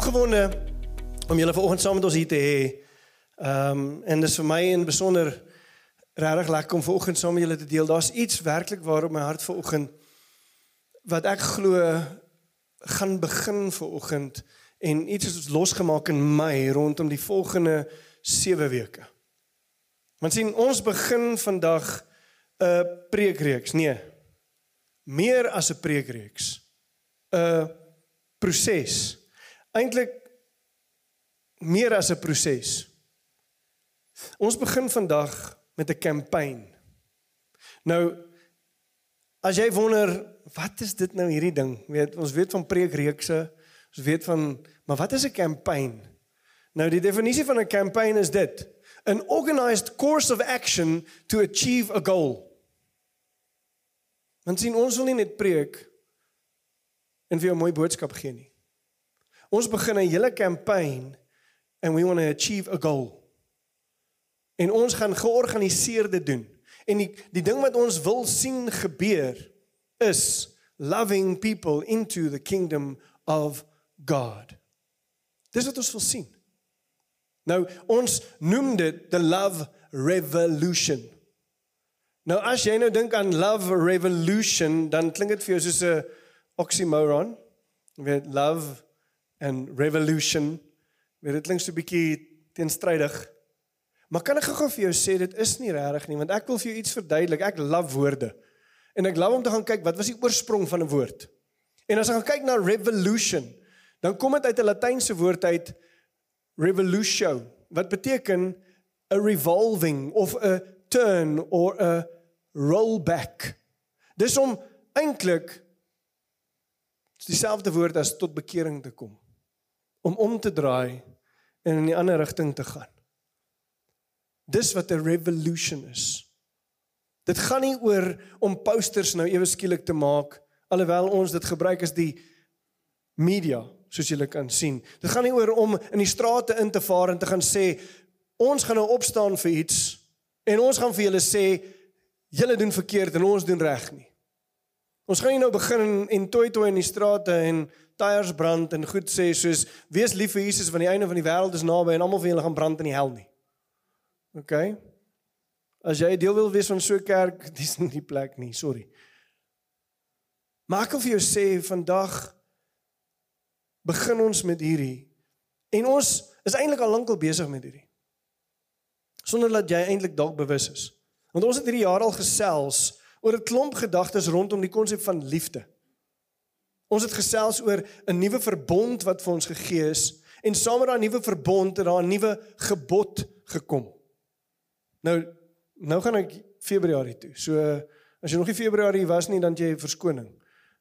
opgewonde om julle vanoggend saam met ons hier te hê. Ehm um, en dis vir my in besonder regtig lekker om vanoggend saam met julle te deel. Daar's iets werklik waarop my hart vanoggend wat ek glo gaan begin vanoggend en iets ons losgemaak in my rondom die volgende 7 weke. Want sien ons begin vandag 'n preekreeks. Nee. Meer as 'n preekreeks. 'n proses. Eintlik meer as 'n proses. Ons begin vandag met 'n kampanje. Nou as jy wonder, wat is dit nou hierdie ding? Weet ons weet van preekreekse, ons weet van maar wat is 'n kampanje? Nou die definisie van 'n kampanje is dit: an organized course of action to achieve a goal. Want sien ons wil nie net preek en vir jou mooi boodskap gee nie. Ons begin 'n hele kampanje and we want to achieve a goal. En ons gaan georganiseerde doen. En die die ding wat ons wil sien gebeur is loving people into the kingdom of God. Dis wat ons wil sien. Nou ons noem dit the love revolution. Nou as jy nou dink aan love revolution, dan klink dit vir jou soos 'n oxymoron. Jy weet love and revolution. Weet dit klink so 'n bietjie teenstrydig. Maar kan ek gou vir jou sê dit is nie regtig nie, want ek wil vir jou iets verduidelik. Ek love woorde. En ek love om te gaan kyk wat was die oorsprong van 'n woord. En as ek gaan kyk na revolution, dan kom dit uit 'n Latynse woord uit revolutio wat beteken a revolving of a turn or a rollback. Dis om eintlik dieselfde woord as tot bekering te kom om om te draai en in 'n ander rigting te gaan. Dis wat 'n revolution is. Dit gaan nie oor om posters nou ewe skielik te maak alhoewel ons dit gebruik as die media soos julle kan sien. Dit gaan nie oor om in die strate in te vaar en te gaan sê ons gaan nou opstaan vir iets en ons gaan vir julle sê julle doen verkeerd en ons doen reg nie. Ons gaan nie nou begin en toi toi in die strate en tyres brand en goed sê soos wees lief vir Jesus want die einde van die wêreld is naby en almal van julle gaan brand in die hel nie. OK. As jy deel wil wees van so 'n kerk, dis nie die plek nie, sorry. Maar ek wil vir jou sê vandag begin ons met hierdie en ons is eintlik al lankal besig met hierdie. Sonder dat jy eintlik dalk bewus is. Want ons het hierdie jaar al gesels oor 'n klomp gedagtes rondom die konsep van liefde. Ons het gesels oor 'n nuwe verbond wat vir ons gegee is en saam met daai nuwe verbond het daar 'n nuwe gebod gekom. Nou nou gaan ek Februarie toe. So as jy nog nie Februarie was nie, dan jy verskoning.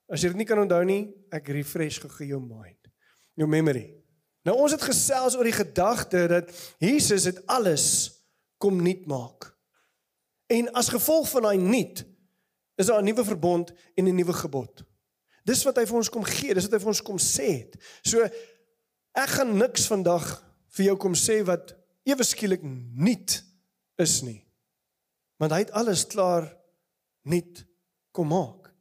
As jy dit nie kan onthou nie, ek refresh gou jou mind. Jou memory. Nou ons het gesels oor die gedagte dat Jesus het alles kom nuut maak. En as gevolg van daai nuut is daar 'n nuwe verbond en 'n nuwe gebod. Dis wat hy vir ons kom gee, dis wat hy vir ons kom sê het. So ek gaan niks vandag vir jou kom sê wat ewe skielik nuut is nie. Want hy het alles klaar nuut kom maak.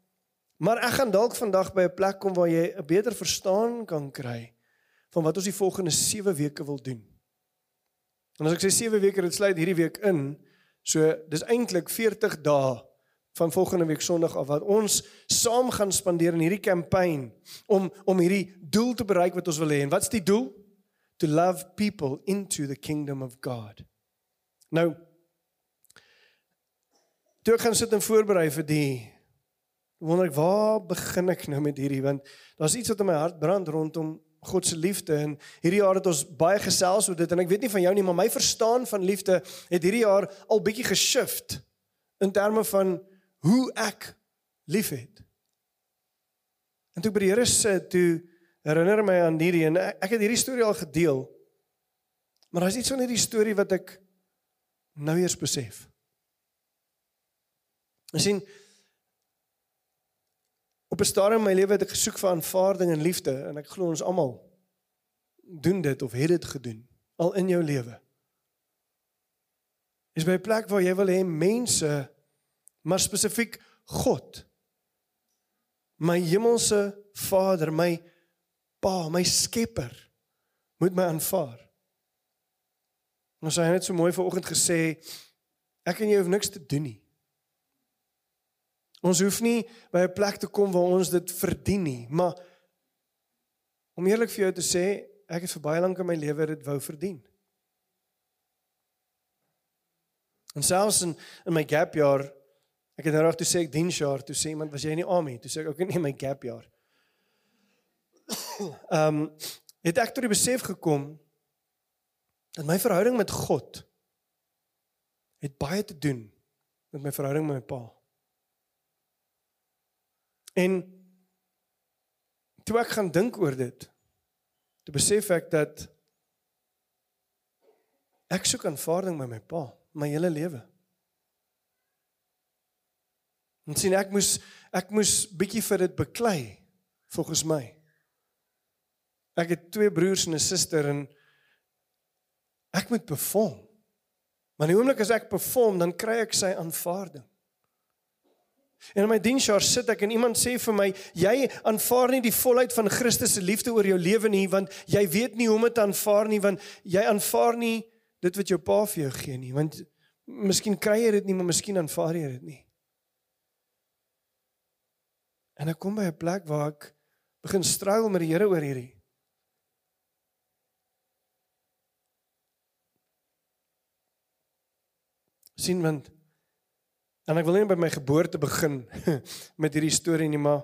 Maar ek gaan dalk vandag by 'n plek kom waar jy 'n beter verstaan kan kry van wat ons die volgende 7 weke wil doen. En as ek sê 7 weke, dit sluit hierdie week in. So dis eintlik 40 dae van volgende week Sondag af wat ons saam gaan spandeer in hierdie kampanje om om hierdie doel te bereik wat ons wil hê. En wat's die doel? To love people into the kingdom of God. Nou Toe ek gaan sit en voorberei vir die wonder ek waar begin ek nou met hierdie want daar's iets wat in my hart brand rondom God se liefde en hierdie jaar het ons baie gesels oor dit en ek weet nie van jou nie maar my verstaan van liefde het hierdie jaar al bietjie geshift in terme van hoe ek liefhet. En toe by die Here sit, toe herinner my aan hierdie en ek, ek het hierdie storie al gedeel. Maar daar's iets van hierdie storie wat ek nou eers besef. Ek sien op 'n stadium in my lewe het ek gesoek vir aanvaarding en liefde en ek glo ons almal doen dit of het dit gedoen al in jou lewe. Is by 'n plek waar jy wil hê mense maar spesifiek God. My hemelse Vader, my Pa, my Skepper, moet my aanvaar. Ons het net so mooi vanoggend gesê ek en jy hoef niks te doen nie. Ons hoef nie by 'n plek te kom waar ons dit verdien nie, maar om eerlik vir jou te sê, ek het vir baie lank in my lewe dit wou verdien. En selfs in in my gap jaar, ek het nou reg toe sê ek diensjaar, toe sê iemand was jy in die army, toe sê ek ook nie my gap jaar. Ehm um, het ek tot die besef gekom dat my verhouding met God het baie te doen met my verhouding met my pa. En toe ek gaan dink oor dit, toe besef ek dat ek soek aanvaarding by my pa my hele lewe. En sien ek moes ek moes bietjie vir dit beklei volgens my. Ek het twee broers en 'n suster en ek moet perform. Maar die oomblik as ek perform, dan kry ek sy aanvaarding. En in my diensjaar sit ek en iemand sê vir my, jy aanvaar nie die volheid van Christus se liefde oor jou lewe nie, want jy weet nie hoe om dit te aanvaar nie, want jy aanvaar nie dit wat jou pa vir jou gee nie, want miskien kry jy dit nie, maar miskien aanvaar jy dit nie. En ek kom by 'n plek waar ek begin struggle met die Here oor hierdie. sien want En ek wil nie by my geboorte begin met hierdie storie nie, maar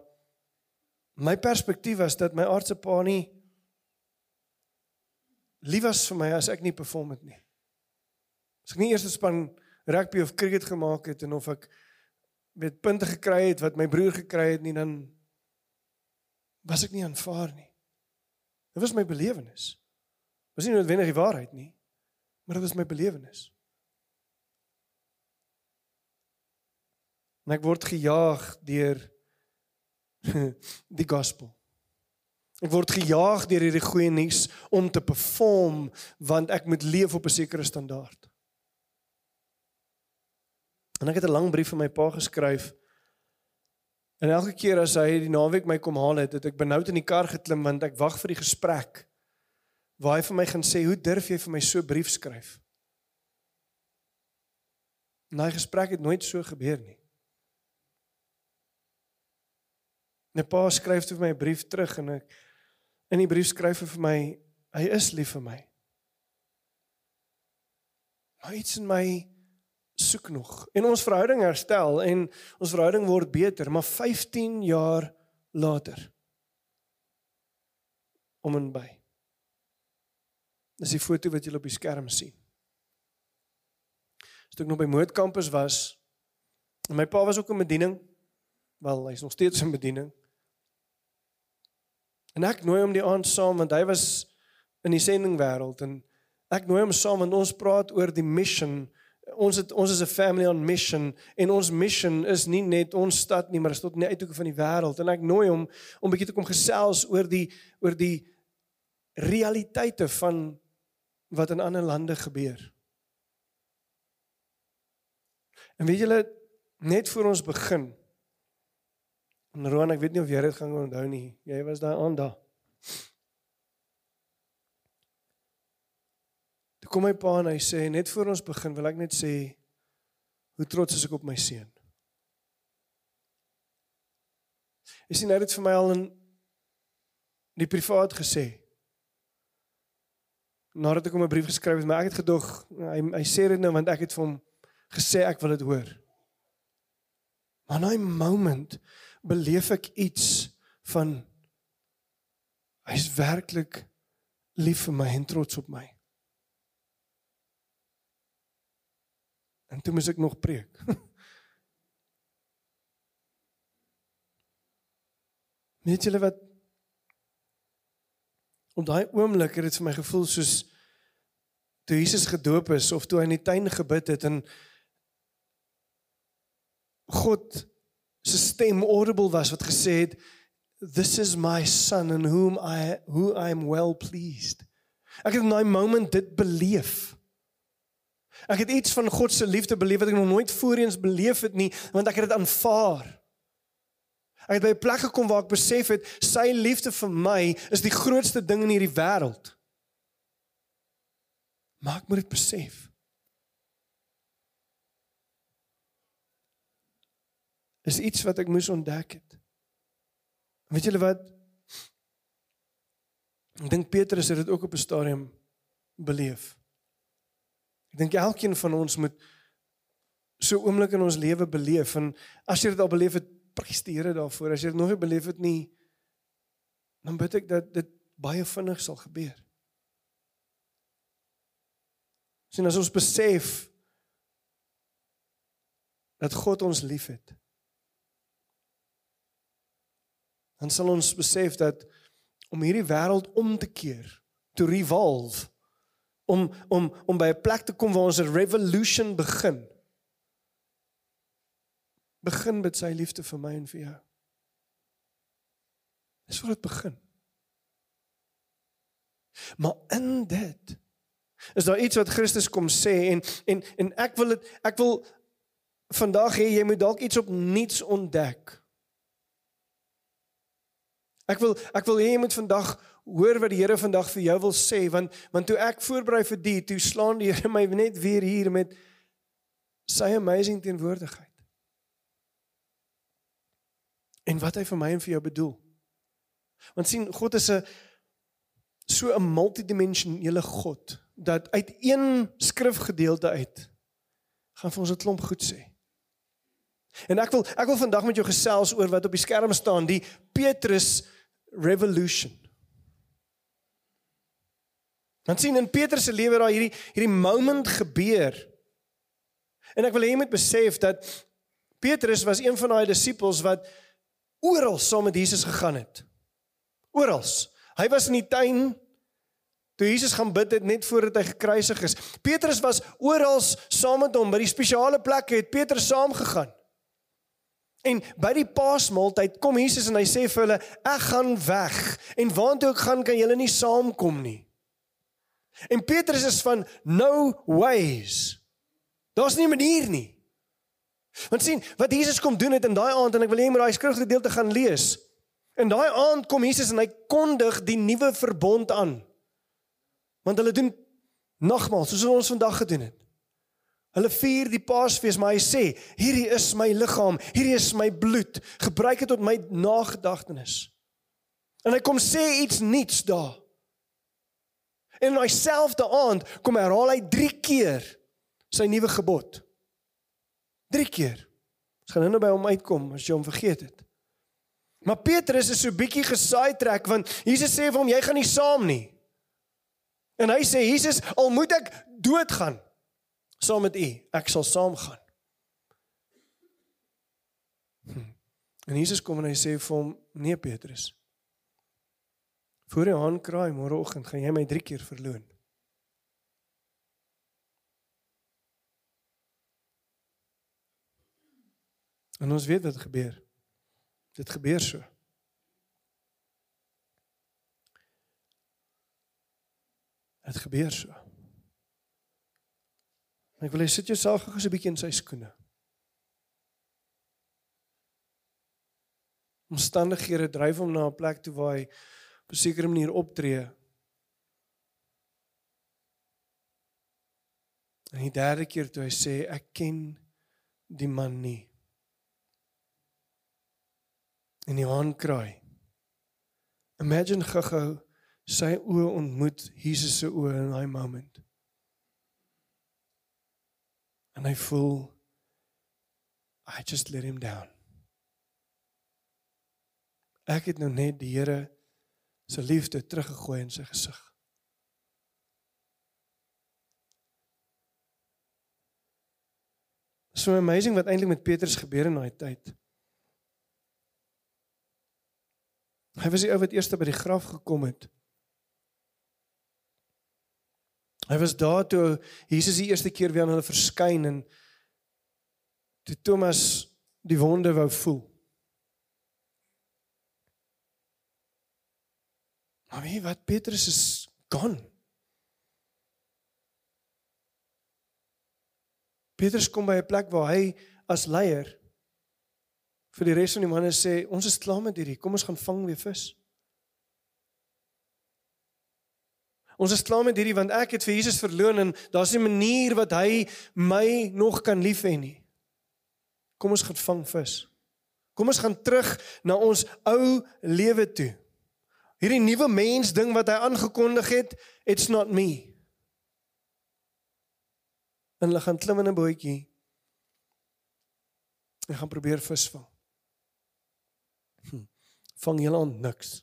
my perspektief was dat my aardse pa nie lief was vir my as ek nie perform het nie. As ek nie eers 'n span rugby of cricket gemaak het en of ek met punte gekry het wat my broer gekry het nie, dan was ek nie aanvaar nie. Dit was my belewenis. Was nie noodwendig die waarheid nie, maar dit was my belewenis. En ek word gejaag deur die gospel. Ek word gejaag deur hierdie goeie nuus om te perform want ek moet leef op 'n sekere standaard. En ek het 'n lang brief vir my pa geskryf. En elke keer as hy die naweek my kom haal het, het ek benoud in die kar geklim want ek wag vir die gesprek waar hy vir my gaan sê, "Hoe durf jy vir my so 'n brief skryf?" En daai gesprek het nooit so gebeur nie. My pa skryf vir my 'n brief terug en ek in die brief skryf hy vir my hy is lief vir my. Maar iets in my soek nog. En ons verhouding herstel en ons verhouding word beter, maar 15 jaar later om en by. Dis die foto wat julle op die skerm sien. As ek nog by Moed kampus was, my pa was ook in bediening. Wel, hy's nog steeds in bediening. En ek nooi hom die aand saam want hy was in die sendingwêreld en ek nooi hom saam want ons praat oor die mission. Ons het ons is 'n family on mission en ons mission is nie net ons stad nie, maar is tot in die uithoeke van die wêreld en ek nooi hom om 'n bietjie te kom gesels oor die oor die realiteite van wat in ander lande gebeur. En weet julle net voor ons begin En Roan, ek weet nie of jy dit gaan onthou nie. Jy was daai aan daar. Toe kom my pa en hy sê net voor ons begin wil ek net sê hoe trots is ek op my seun. Is hy nou dit vir my al in die privaat gesê? Nadat ek hom 'n brief geskryf het, maar ek het gedog hy hy sê dit nou want ek het vir hom gesê ek wil dit hoor. Maar in 'n moment beleef ek iets van hy's werklik lief vir my en trots op my. En toe moet ek nog preek. Weet julle wat op daai oomblik het dit vir my gevoel soos toe Jesus gedoop is of toe hy in die tuin gebid het en God se stem audible was wat gesê het this is my son in whom I who I am well pleased. Ek het in daai moment dit beleef. Ek het iets van God se liefde beleef wat ek nog nooit voorheen beleef het nie, want ek het dit aanvaar. Ek het by 'n plek gekom waar ek besef het sy liefde vir my is die grootste ding in hierdie wêreld. Maar ek moet dit besef. Is iets wat ek moes ontdek het. Weet julle wat? Ek dink Petrus het dit ook op 'n stadium beleef. Ek dink elkeen van ons moet so oomblik in ons lewe beleef en as jy dit al beleef het, prys die Here daarvoor. As jy dit nog nie beleef het nie, dan bid ek dat dit baie vinnig sal gebeur. Sien as ons besef dat God ons liefhet. Dan sal ons besef dat om hierdie wêreld om te keer, to revolve, om om om by 'n plek te kom waar ons 'n revolution begin. Begin met sy liefde vir my en vir jou. Dis waar dit begin. Maar in dit is daar iets wat Christus kom sê en en en ek wil dit ek wil vandag hê jy moet dalk iets op nuuts ontdek. Ek wil ek wil hê jy moet vandag hoor wat die Here vandag vir jou wil sê want want toe ek voorberei vir dit, toe slaan die Here my net weer hier met sy amazing teenwoordigheid. En wat hy vir my en vir jou bedoel. Want sien, God is 'n so 'n multidimensionele God dat uit een skrifgedeelte uit gaan vir ons 'n klomp goed sê. En ek wil ek wil vandag met jou gesels oor wat op die skerm staan, die Petrus revolution. Want sien in Petrus se lewe daar hierdie hierdie moment gebeur. En ek wil hê jy moet besef dat Petrus was een van daai disippels wat oral saam met Jesus gegaan het. Orals. Hy was in die tuin toe Jesus gaan bid het net voordat hy gekruisig is. Petrus was oral saam met hom by die spesiale plekke het Petrus saam gegaan. En by die Paasmaaltyd kom Jesus en hy sê vir hulle ek gaan weg en waartoe ek gaan kan julle nie saamkom nie. En Petrus is van no ways. Daar's nie 'n manier nie. Want sien, wat Jesus kom doen het in daai aand en ek wil hê jy moet daai skrifgedeelte gaan lees. In daai aand kom Jesus en hy kondig die nuwe verbond aan. Want hulle doen nogmaals soos ons vandag gedoen het. Hulle vier die Paasfees, maar hy sê, hierdie is my liggaam, hierdie is my bloed. Gebruik dit tot my nagedagtenis. En hy kom sê iets nuuts daar. En in dieselfde aand kom herhaal hy 3 keer sy nuwe gebod. 3 keer. Ons gaan nou by hom uitkom as jy hom vergeet het. Maar Petrus is so bietjie gesaai trek want Jesus sê vir hom jy gaan nie saam nie. En hy sê Jesus, al moet ek doodgaan saam met u, ek sal saamgaan. Hm. En Jesus kom en hy sê vir hom, nee Petrus. Voor die haan kraai môreoggend gaan jy my 3 keer verloon. En ons weet wat gebeur. Dit gebeur so. Dit gebeur so. Ek wil hê sit jouself gou 'n bietjie in sy skoene. Omstandighede dryf hom na 'n plek toe waar hy op 'n sekere manier optree. En die derde keer toe hy sê ek ken die man nie. En die haan kraai. Imagine gou sy oë ontmoet Jesus se oë in daai moment. En hy voel I just let him down. Ek het nou net die Here se liefde teruggegooi in sy gesig. So amazing wat eintlik met Petrus gebeur in daai tyd. Hy was die ou wat eers by die graf gekom het. Hy was daar toe Jesus die eerste keer weer aan hulle verskyn en toe Thomas die wonde wou voel. Maar wie wat Petrus is gaan. Petrus kom by 'n plek waar hy as leier vir die res van die manne sê ons is klaar met hierdie, kom ons gaan vang weer vis. Ons is klaar met hierdie want ek het vir Jesus verloon en daar's 'n manier wat hy my nog kan lief hê nie. Kom ons gaan vang vis. Kom ons gaan terug na ons ou lewe toe. Hierdie nuwe mens ding wat hy aangekondig het, it's not me. En hulle gaan klim in 'n bootjie. En gaan probeer visvang. Hm. Vang julle aan niks.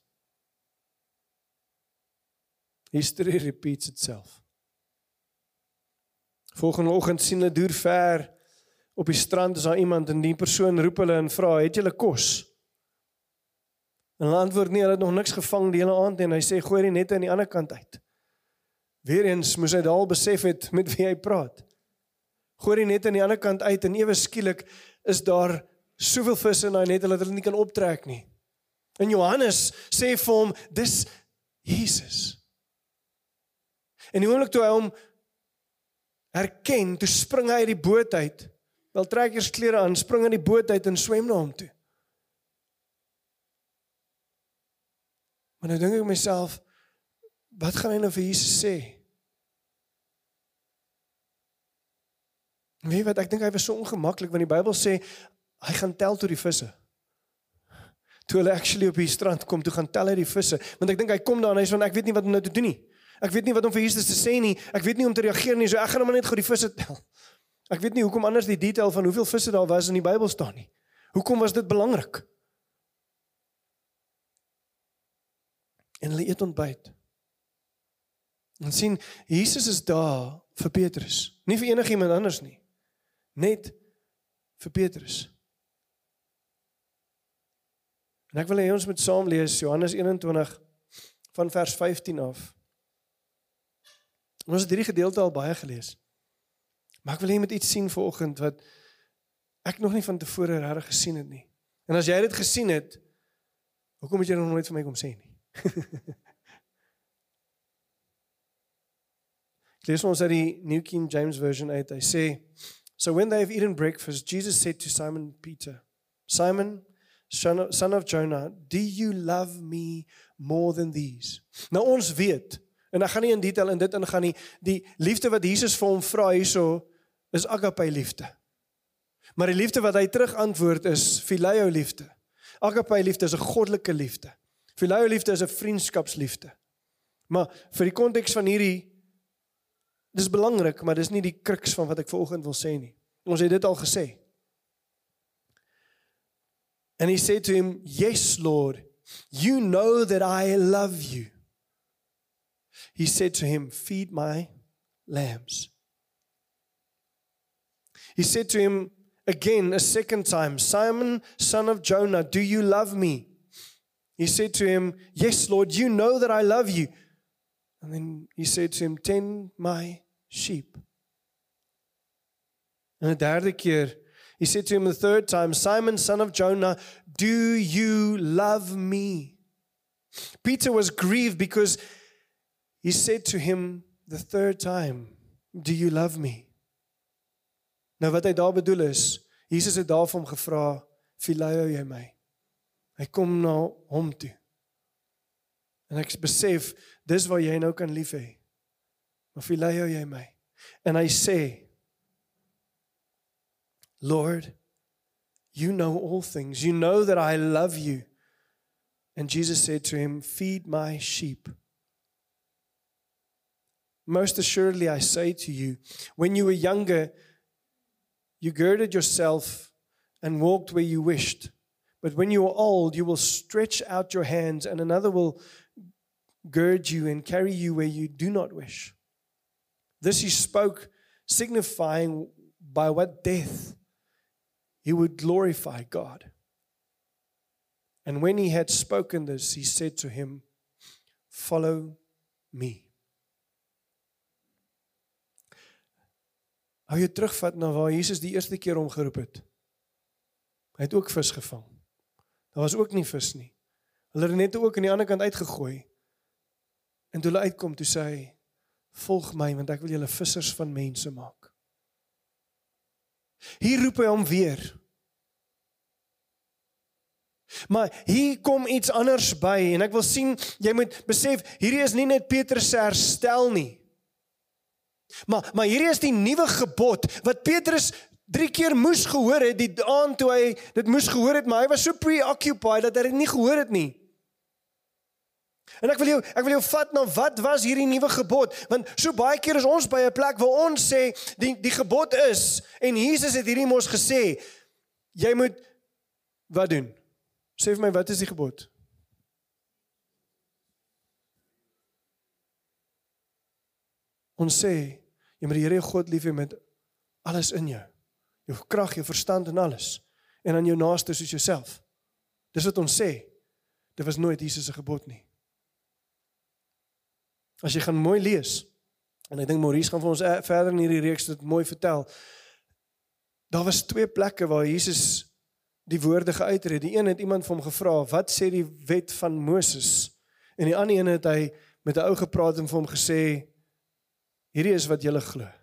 History repeats itself. Volgende oggend sien hulle deur ver op die strand is daar iemand en die persoon roep hulle en vra, "Het julle kos?" En hulle antwoord nie, hulle het nog niks gevang die hele aand nie en hy sê, "Gooi die nette aan die ander kant uit." Weereens moes hy daal besef het met wie hy praat. Gooi die net aan die ander kant uit en ewe skielik is daar soveel visse in daai net dat hulle nie kan optrek nie. En Johannes sê vir hom, "Dis Jesus." En die oomblik toe hy hom herken, toe spring hy uit die boot uit. Wel trek eers klere aan, spring in die boot uit en swem na hom toe. Maar nou dink ek myself, wat gaan hy nou vir Jesus sê? Weet wat, ek dink hy was so ongemaklik want die Bybel sê hy gaan tel tot die visse. Toe hulle actually op die strand kom, toe gaan tel hy die visse, want ek dink hy kom daar en hy sê ek weet nie wat om nou te doen nie. Ek weet nie wat om vir Jesus te sê nie. Ek weet nie om te reageer nie. So ek gaan hom net gou die visse tel. Ek weet nie hoekom anders die detail van hoeveel visse daar was in die Bybel staan nie. Hoekom was dit belangrik? En hulle eet ontbyt. En sien Jesus is daar vir Petrus, nie vir enigiemand anders nie. Net vir Petrus. En ek wil hê ons moet saam lees Johannes 21 van vers 15 af. Ons het hierdie gedeelte al baie gelees. Maar ek wil hê jy moet iets sien vanoggend wat ek nog nie van tevore regtig gesien het nie. En as jy dit gesien het, hoekom het jy nog nooit vir my kom sê nie? Lees ons uit die New King James Version uit. Hy sê, "So when they have eaten breakfast, Jesus said to Simon Peter, Simon, son of Jonah, do you love me more than these?" Nou ons weet En ek gaan nie in detail in dit ingaan nie. Die liefde wat Jesus vir hom vra hierso is agape liefde. Maar die liefde wat hy terug antwoord is phileo liefde. Agape liefde is 'n goddelike liefde. Phileo liefde is 'n vriendskapsliefde. Maar vir die konteks van hierdie dis belangrik, maar dis nie die kruks van wat ek vanoggend wil sê nie. Ons het dit al gesê. And he said to him, "Yes, Lord, you know that I love you." he said to him, Feed my lambs. He said to him again, a second time, Simon, son of Jonah, do you love me? He said to him, Yes, Lord, you know that I love you. And then he said to him, Tend my sheep. And the derde keer, he said to him the third time, Simon, son of Jonah, do you love me? Peter was grieved because He said to him the third time, "Do you love me?" Nou wat hy daar bedoel is, Jesus het daar vir hom gevra, "Phileo jy my?" Hy kom na hom toe. En ek besef dis waar jy nou kan lief hê. Maar phileo jy my? En hy sê, "Lord, you know all things. You know that I love you." And Jesus said to him, "Feed my sheep." Most assuredly, I say to you, when you were younger, you girded yourself and walked where you wished. But when you are old, you will stretch out your hands, and another will gird you and carry you where you do not wish. This he spoke, signifying by what death he would glorify God. And when he had spoken this, he said to him, Follow me. Hou jy terugvat na waar Jesus die eerste keer hom geroep het ook vis gevang. Daar was ook nie vis nie. Hulle het net ook aan die ander kant uitgegooi. En toe hulle uitkom, toe sê hy: "Volg my want ek wil julle vissers van mense maak." Hier roep hy hom weer. Maar hier kom iets anders by en ek wil sien jy moet besef hierdie is nie net Petrus se herstel nie. Maar maar hierdie is die nuwe gebod wat Petrus 3 keer moes gehoor het die aand toe hy dit moes gehoor het, maar hy was so preoccupied dat hy dit nie gehoor het nie. En ek wil jou ek wil jou vat na wat was hierdie nuwe gebod? Want so baie keer is ons by 'n plek waar ons sê die die gebod is en Jesus het hierdie mos gesê jy moet wat doen? Sê vir my wat is die gebod? Ons sê jy moet die Here jou God lief hê met alles in jou. Jou krag, jou verstand en alles. En aan jou naaste soos jouself. Dis wat ons sê. Dit was nooit Jesus se gebod nie. As jy gaan mooi lees en ek dink Maurice gaan vir ons eh, verder in hierdie reeks dit mooi vertel. Daar was twee plekke waar Jesus die woorde geuiter het. Die een het iemand vir hom gevra, "Wat sê die wet van Moses?" En die ander een het hy met 'n ou gepraat en vir hom gesê, "Hierdie is wat jy glo."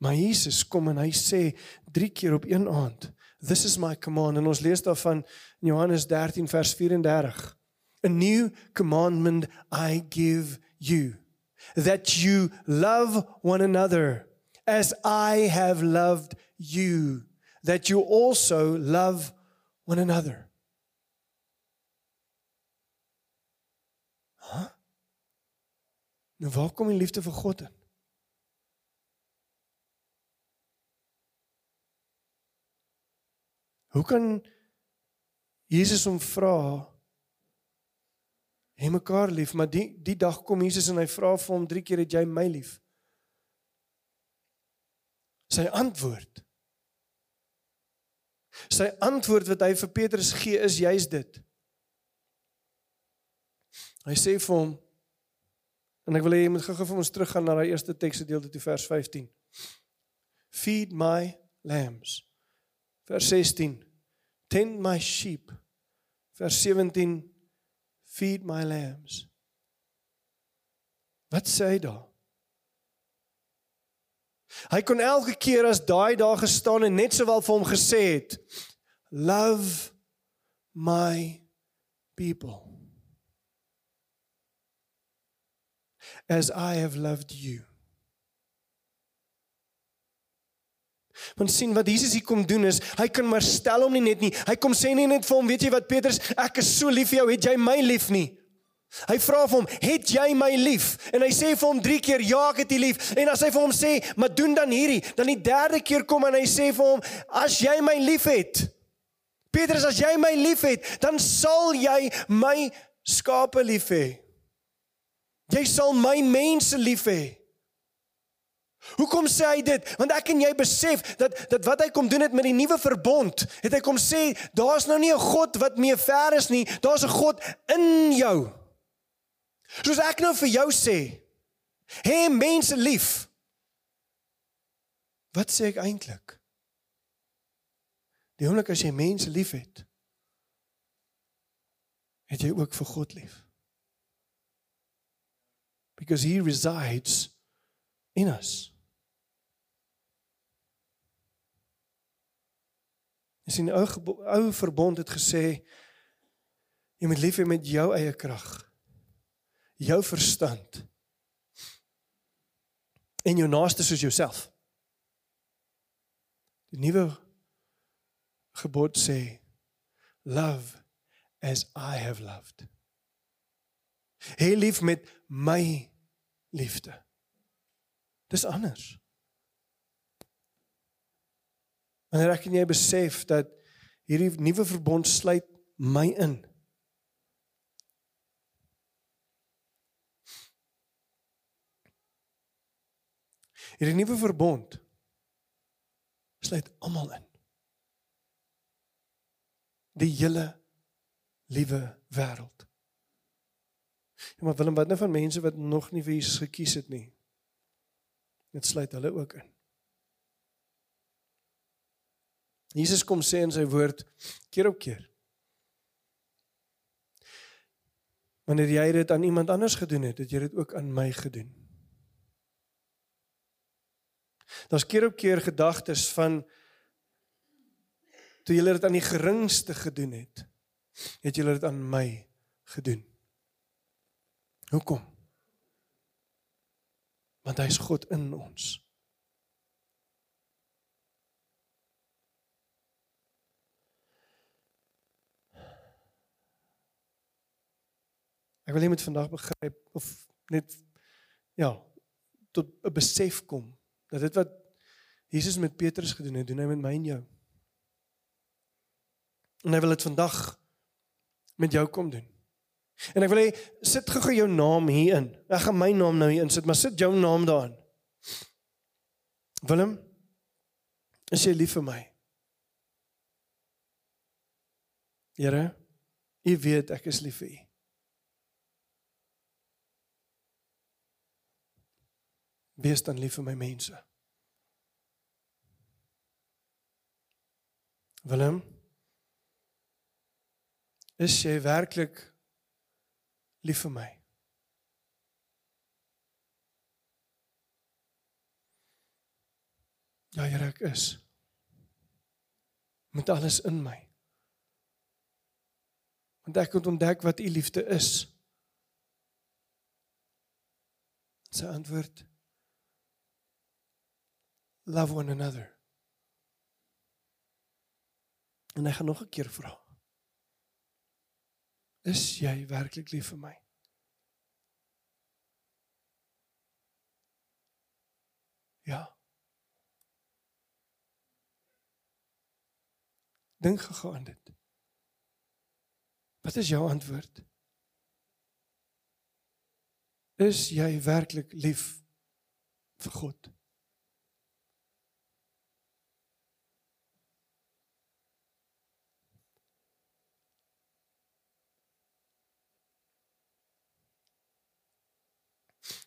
Maar Jesus kom en hy sê 3 keer op een aand, "This is my command." En ons lees daarvan in Johannes 13 vers 34. A new commandment I give you that you love one another as I have loved you that you also love one another. Huh? Nou waar kom die liefde vir God in? Hoe kan Jesus hom vra hê mekaar lief, maar die die dag kom Jesus en hy vra vir hom 3 keer het jy my lief? Sy antwoord Sy antwoord wat hy vir Petrus gee is juis dit. Hy sê vir hom en ek wil hê jy moet gou-gou vir ons teruggaan na daai eerste teksgedeelte toe vers 15. Feed my lambs. Vers 16. Tend my sheep. Vers 17. Feed my lambs. Wat sê hy daar? Hy kon elke keer as daai daar gestaan en net sowel vir hom gesê het love my people as I have loved you. Want sien wat Jesus hier kom doen is, hy kan maar stel hom nie net nie. Hy kom sê nie net vir hom, weet jy wat Petrus, ek is so lief vir jou, het jy my lief nie? Hy vra vir hom, "Het jy my lief?" En hy sê vir hom 3 keer, "Ja, ek het u lief." En as hy vir hom sê, "Maar doen dan hierdie," dan die derde keer kom en hy sê vir hom, "As jy my liefhet, Petrus, as jy my liefhet, dan sal jy my skape lief hê. Jy sal my mense lief hê." Hoekom sê hy dit? Want ek en jy besef dat dat wat hy kom doen het met die nuwe verbond, het hy kom sê, daar's nou nie 'n God wat meer ver is nie, daar's 'n God in jou. Soos ek nou vir jou sê, hê mense lief. Wat sê ek eintlik? Die oomblik as jy mense liefhet, het jy ook vir God lief. Because he resides in us. Is in ou ou verbond het gesê jy moet lief hê met jou eie krag jou verstand en jou naaste soos jouself. Die nuwe gebod sê love as I have loved. Hê lief met my liefde. Dis anders. Wanneer ek en jy besef dat hierdie nuwe verbond sluit my in. Hierdie nuwe verbond sluit almal in. Die hele liewe wêreld. Ja, maar Willem, wat nou van mense wat nog nie vir Jesus gekies het nie? Dit sluit hulle ook in. Jesus kom sê in sy woord keer op keer. Wanneer jy dit aan iemand anders gedoen het, het jy dit ook aan my gedoen. Daar's keer op keer gedagtes van toe julle dit aan die geringste gedoen het, het julle dit aan my gedoen. Hoekom? Want hy is God in ons. Ek wil jy moet vandag begryp of net ja, tot 'n besef kom dat dit wat Jesus met Petrus gedoen het, doen hy met my en jou. En hy wil dit vandag met jou kom doen. En ek wil hê sit gou-gou jou naam hier in. Ek gaan my naam nou hier insit, maar sit jou naam daarin. Willem, is jy lief vir my? Here, u weet ek is lief vir u. Wees dan lief vir my mense. Willem, is jy werklik lief vir my? Ja, Here, ek is. Met alles in my. Want ek het ontdek wat u liefde is. Sy antwoord love one another. En hy gaan nog 'n keer vra. Is jy werklik lief vir my? Ja. Dink gou aan dit. Wat is jou antwoord? Is jy werklik lief vir God?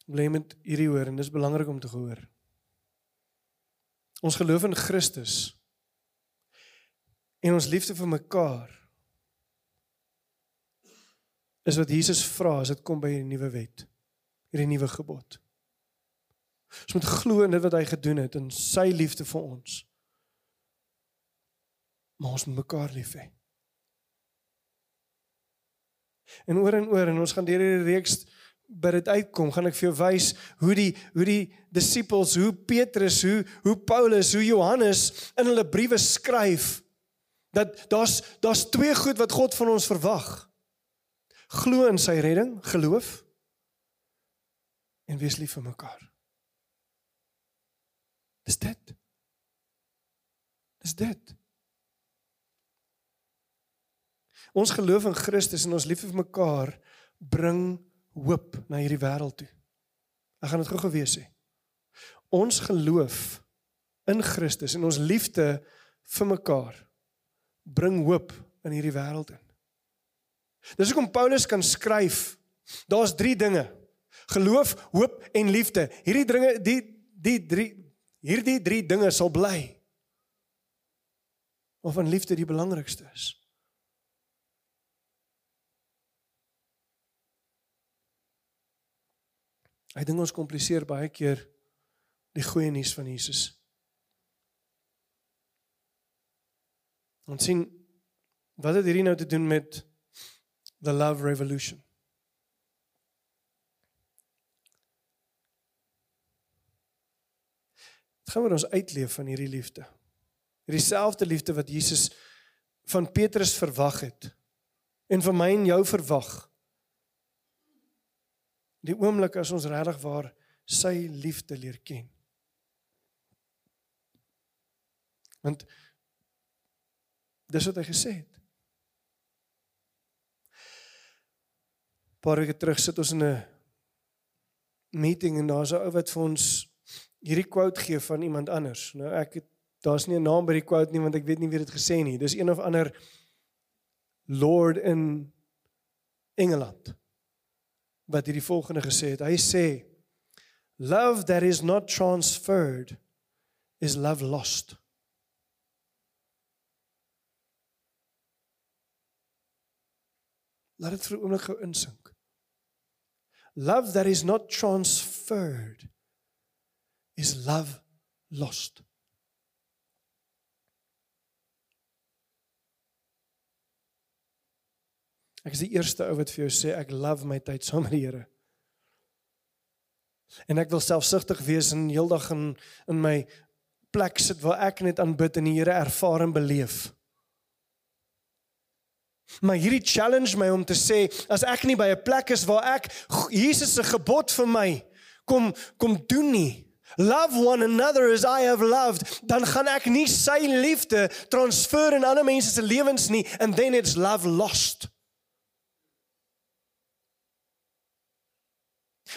Bly met hierdie hoor en dis belangrik om te gehoor. Ons geloof in Christus en ons liefde vir mekaar is wat Jesus vra as dit kom by hierdie nuwe wet, hierdie nuwe gebod. Ons moet glo in dit wat hy gedoen het en sy liefde vir ons. Maar ons moet mekaar lief hê. En oor en oor en ons gaan deur hierdie reeks by dit uitkom, gaan ek vir jou wys hoe die hoe die disippels, hoe Petrus, hoe hoe Paulus, hoe Johannes in hulle briewe skryf dat daar's daar's twee goed wat God van ons verwag. Glo in sy redding, geloof en wees lief vir mekaar. Dis dit. Dis dit. Ons geloof in Christus en ons liefde vir mekaar bring hoop na hierdie wêreld toe. Ek gaan dit gou gewees sê. Ons geloof in Christus en ons liefde vir mekaar bring hoop in hierdie wêreld in. Dis hoekom Paulus kan skryf, daar's 3 dinge. Geloof, hoop en liefde. Hierdie dinge die die 3 hierdie 3 dinge sal bly. Of van liefde die belangrikste is. Hy dink ons kompliseer baie keer die goeie nuus van Jesus. Ons sien wat het hierdie nou te doen met the love revolution? Dit gaan oor ons uitleef van hierdie liefde. Hierdie selfde liefde wat Jesus van Petrus verwag het en van my en jou verwag die oomblik as ons regtig waar sy liefde leer ken. Want dis wat hy gesê het. Paar weke terug sit ons in 'n meeting en daar's 'n ou wat vir ons hierdie quote gee van iemand anders. Nou ek het daar's nie 'n naam by die quote nie want ek weet nie wie dit gesê nie. Dis een of ander lord in Engeland wat hierdie volgende gesê het. Hy sê love that is not transferred is love lost. Laat dit vir 'n oomblik gou insink. Love that is not transferred is love lost. Ek is die eerste ou wat vir jou sê ek love my tyd saam met die Here. En ek wil selfsugtig wees en heeldag in in my plek sit waar ek net aanbid en die Here ervaar en beleef. Maar hierdie challenge my om te sê as ek nie by 'n plek is waar ek Jesus se gebod vir my kom kom doen nie. Love one another as I have loved, dan gaan ek nie sy liefde transfer in ander mense se lewens nie and then it's love lost.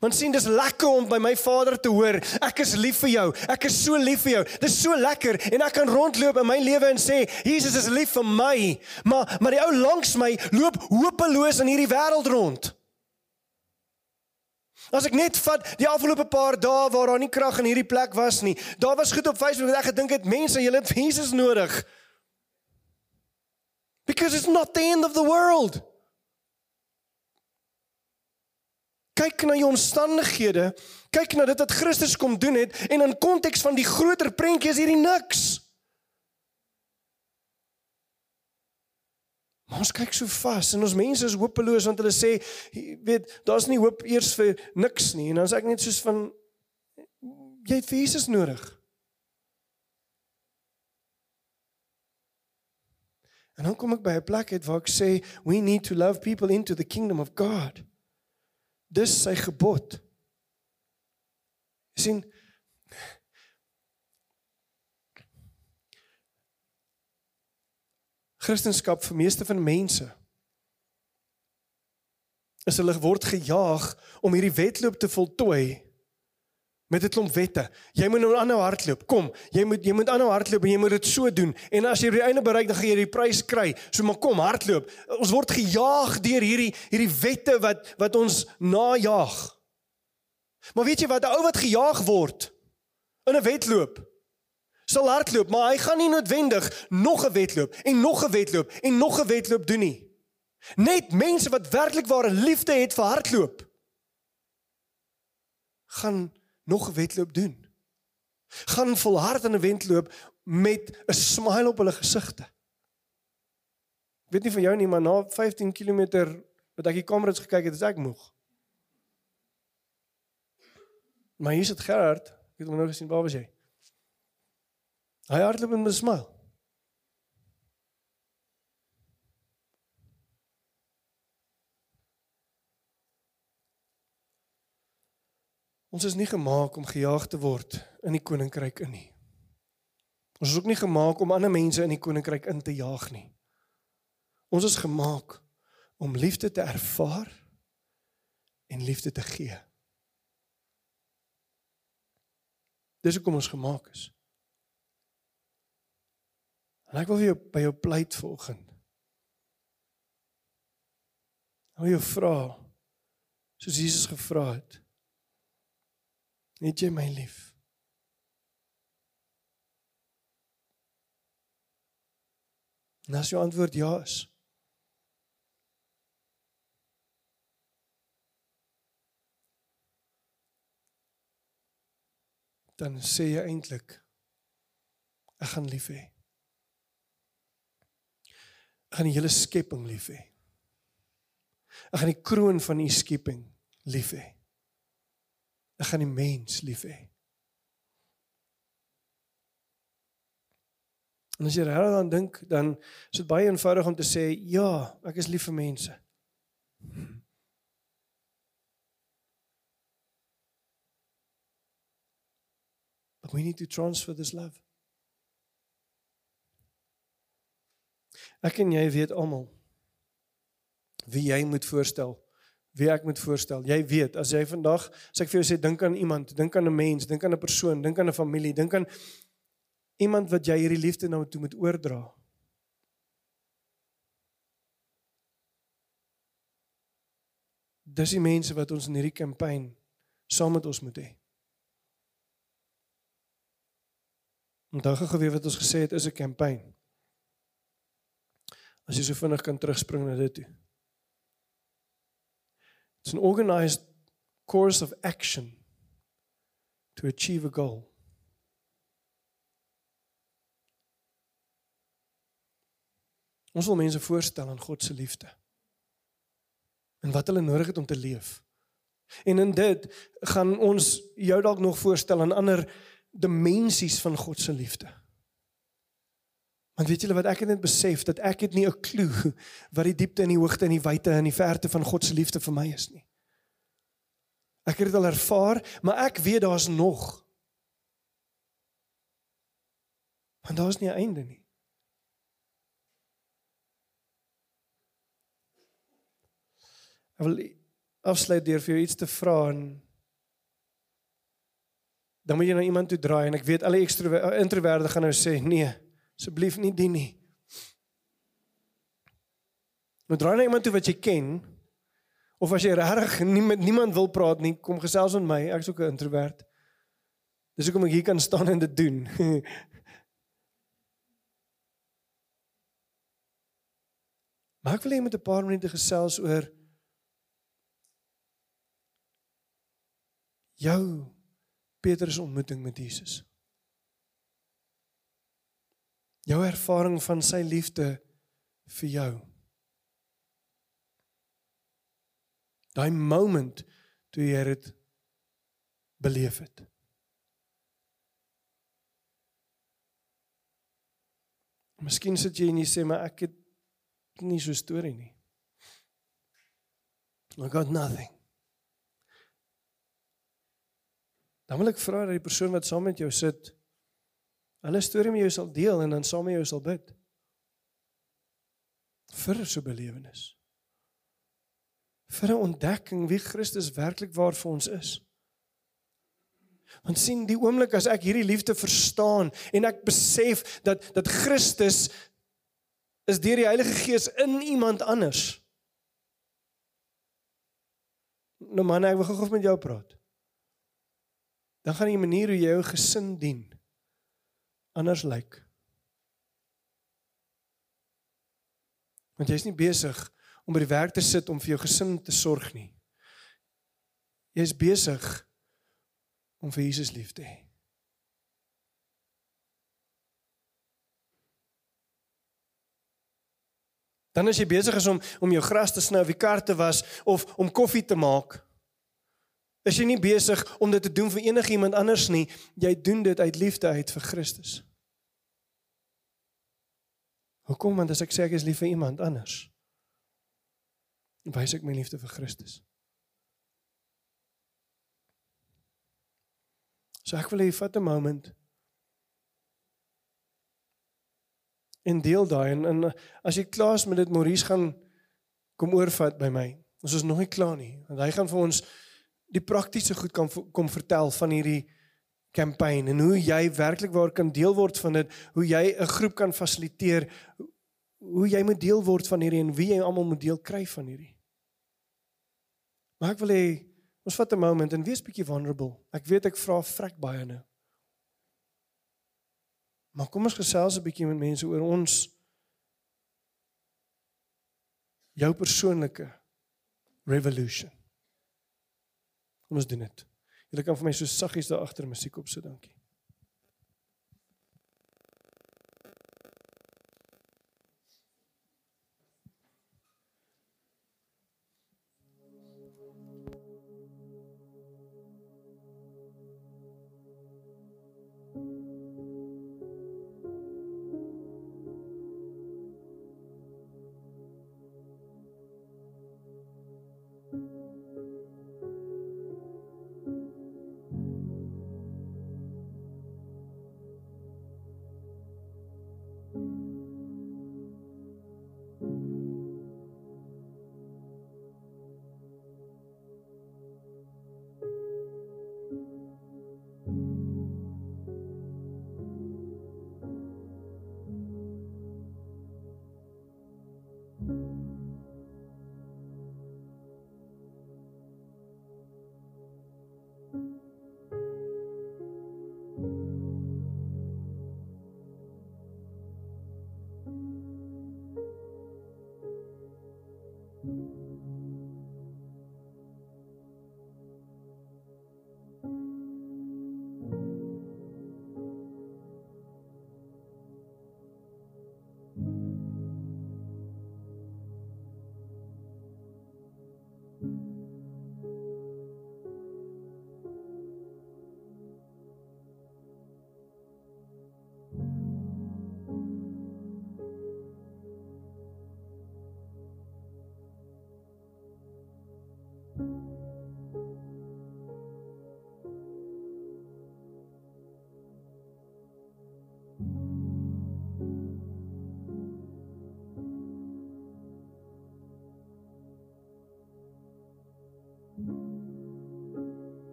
Want sien dis lekker om by my Vader te hoor, ek is lief vir jou. Ek is so lief vir jou. Dis so lekker en ek kan rondloop in my lewe en sê Jesus is lief vir my. Maar maar die ou langs my loop hopeloos in hierdie wêreld rond. As ek net vat die afgelope paar dae waar daar nie krag in hierdie plek was nie. Daar was goed op Facebook wat ek gedink het mense, julle het Jesus nodig. Because it's not the end of the world. Kyk na jou omstandighede, kyk na dit wat Christus kom doen het en in konteks van die groter prentjie is hierdie niks. Maar ons kyk so vas en ons mense is hopeloos want hulle sê weet daar's nie hoop eers vir niks nie en dan sê ek net soos van jy het Jesus nodig. En dan kom ek by 'n plek uit waar ek sê we need to love people into the kingdom of God. Dis sy gebod. sien Christendom vir meeste van mense is hulle word gejaag om hierdie wedloop te voltooi met 'n klomp wette. Jy moet nou aanhou hardloop. Kom, jy moet jy moet aanhou hardloop en jy moet dit so doen. En as jy by die einde bereik, dan gaan jy die prys kry. So maar kom, hardloop. Ons word gejaag deur hierdie hierdie wette wat wat ons najaag. Maar weet jy wat? 'n Ou wat gejaag word in 'n wedloop sal hardloop, maar hy gaan nie noodwendig nog 'n wedloop en nog 'n wedloop en nog 'n wedloop doen nie. Net mense wat werklik ware liefde het vir hardloop gaan nog 'n wedloop doen. Gaan volhard in 'n wedloop met 'n smile op hulle gesigte. Ek weet nie van jou nie, maar na 15 km wat ek die kameras gekyk het, is ek moeg. Maar hier sit Gerard, ek het hom nou gesien, waar was jy? Hy hardloop met 'n smile. Ons is nie gemaak om gejaag te word in die koninkryk in nie. Ons is ook nie gemaak om ander mense in die koninkryk in te jaag nie. Ons is gemaak om liefde te ervaar en liefde te gee. Dis hoekom ons gemaak is. En ek wil vir jou by jou pleit vanoggend. Hou jou vra soos Jesus gevra het. Het jy my lief? En as jou antwoord ja is, dan sê jy eintlik ek gaan lief hê. Ek gaan die hele skepping lief hê. Ek gaan die kroon van u skepping lief hê. Ek gaan die mens lief hê. En as jy regtig aan dink, dan is dit baie eenvoudig om te sê, ja, ek is lief vir mense. But we need to transfer this love. Ek en jy weet almal wie jy moet voorstel wie ek moet voorstel. Jy weet, as jy vandag, as ek vir jou sê dink aan iemand, dink aan 'n mens, dink aan 'n persoon, dink aan 'n familie, dink aan iemand wat jy hierdie liefde nou toe moet oordra. Dis die mense wat ons in hierdie kampanje saam met ons moet hê. Onthou gou weer wat ons gesê het is 'n kampanje. As jy so vinnig kan terugspring na dit toe. It's an organized course of action to achieve a goal. Ons wil mense voorstel aan God se liefde. en wat hulle nodig het om te leef. En in dit gaan ons jou dalk nog voorstel aan ander dimensies van God se liefde. Want weet julle wat ek net besef dat ek het nie 'n klou wat die diepte en die hoogte en die wyte en die verte van God se liefde vir my is nie. Ek het dit al ervaar, maar ek weet daar's nog. Want daar's nie 'n einde nie. Ek wil afsluit deur vir jou iets te vra en dan moet jy na iemand toe draai en ek weet alle introverte gaan nou sê nee, asseblief nie die nie. Maar draai na iemand toe wat jy ken of as jy regtig nie met niemand wil praat nie, kom gesels met my. Ek's ook 'n introvert. Dis hoekom ek hier kan staan en dit doen. maar ek wil hê jy moet 'n paar minute gesels oor jou Petrus ontmoeting met Jesus. Jou ervaring van sy liefde vir jou. Daai moment toe jy dit beleef het. Miskien sit jy en jy sê maar ek het nie so 'n storie nie. I got nothing. Dan wil ek vra dat die persoon wat saam met jou sit hulle storie met jou sal deel en dan saam met jou sal bid. Vir so belewenis. Vir 'n ontdekking wie Christus werklik waar vir ons is. Want sien die oomblik as ek hierdie liefde verstaan en ek besef dat dat Christus is deur die Heilige Gees in iemand anders. Nou man, ek wil gou-gou met jou praat dan gaan die manier hoe jy jou gesin dien anders lyk. Want jy's nie besig om by die werk te sit om vir jou gesin te sorg nie. Jy's besig om vir Jesus lief te hê. Dan as jy besig is om om jou gras te sny of die kar te was of om koffie te maak, Is jy nie besig om dit te doen vir enigiemand anders nie, jy doen dit uit liefde uit vir Christus. Hoekom want as ek sê ek is lief vir iemand anders, wys ek my liefde vir Christus. So ek wil hê vat 'n moment en deel daai en, en as jy klaar is met dit Maurice gaan kom oorvat by my. Ons is nog nie klaar nie want hy gaan vir ons die praktiese goed kan kom vertel van hierdie kampanje en hoe jy werklik waar kan deel word van dit, hoe jy 'n groep kan fasiliteer, hoe jy moet deel word van hierdie en wie jy almal moet deel kry van hierdie. Maar ek wil hê ons vat 'n moment en wees bietjie vulnerable. Ek weet ek vra vrek baie nou. Maar kom ons gesels 'n bietjie met mense oor ons jou persoonlike revolution. Kom ons doen dit. Julle kan vir my so saggies daar agter musiek op sit, dankie.